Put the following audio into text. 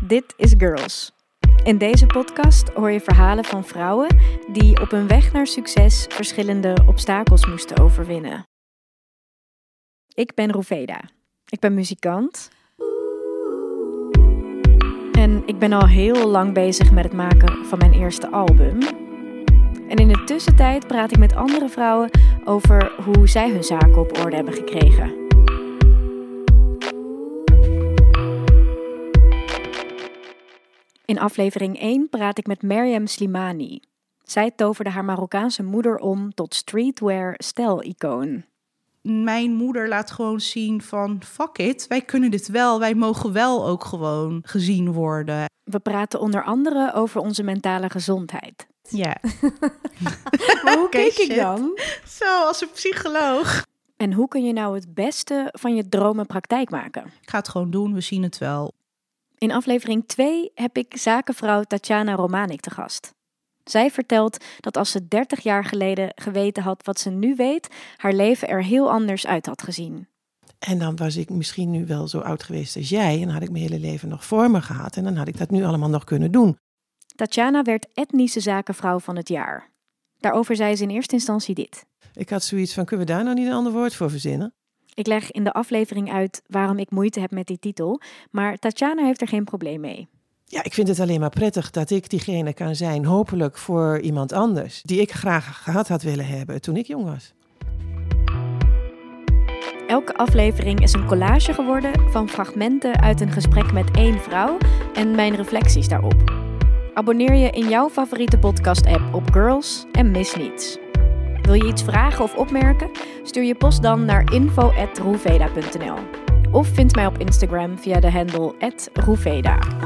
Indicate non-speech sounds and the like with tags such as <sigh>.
Dit is Girls. In deze podcast hoor je verhalen van vrouwen die op hun weg naar succes verschillende obstakels moesten overwinnen. Ik ben Roveda. Ik ben muzikant. En ik ben al heel lang bezig met het maken van mijn eerste album. En in de tussentijd praat ik met andere vrouwen over hoe zij hun zaken op orde hebben gekregen. In aflevering 1 praat ik met Mariam Slimani. Zij toverde haar Marokkaanse moeder om tot streetwear stijl-icoon. Mijn moeder laat gewoon zien van fuck it, wij kunnen dit wel, wij mogen wel ook gewoon gezien worden. We praten onder andere over onze mentale gezondheid. Ja. <laughs> <laughs> Maar hoe keek ik dan? Zo, als een psycholoog. En hoe kun je nou het beste van je dromen praktijk maken? Ik ga het gewoon doen, we zien het wel. In aflevering 2 heb ik zakenvrouw Tatjana Romanik te gast. Zij vertelt dat als ze 30 jaar geleden geweten had wat ze nu weet, haar leven er heel anders uit had gezien. En dan was ik misschien nu wel zo oud geweest als jij. En had ik mijn hele leven nog voor me gehad. En dan had ik dat nu allemaal nog kunnen doen. Tatjana werd etnische zakenvrouw van het jaar. Daarover zei ze in eerste instantie dit. Ik had zoiets van, kunnen we daar nou niet een ander woord voor verzinnen? Ik leg in de aflevering uit waarom ik moeite heb met die titel, maar Tatjana heeft er geen probleem mee. Ja, ik vind het alleen maar prettig dat ik diegene kan zijn, hopelijk voor iemand anders. Die ik graag gehad had willen hebben toen ik jong was. Elke aflevering is een collage geworden van fragmenten uit een gesprek met één vrouw en mijn reflecties daarop. Abonneer je in jouw favoriete podcast-app op Girls en mis niets. Wil je iets vragen of opmerken? Stuur je post dan naar info.roeveda.nl of vind mij op Instagram via de handle @roeveda.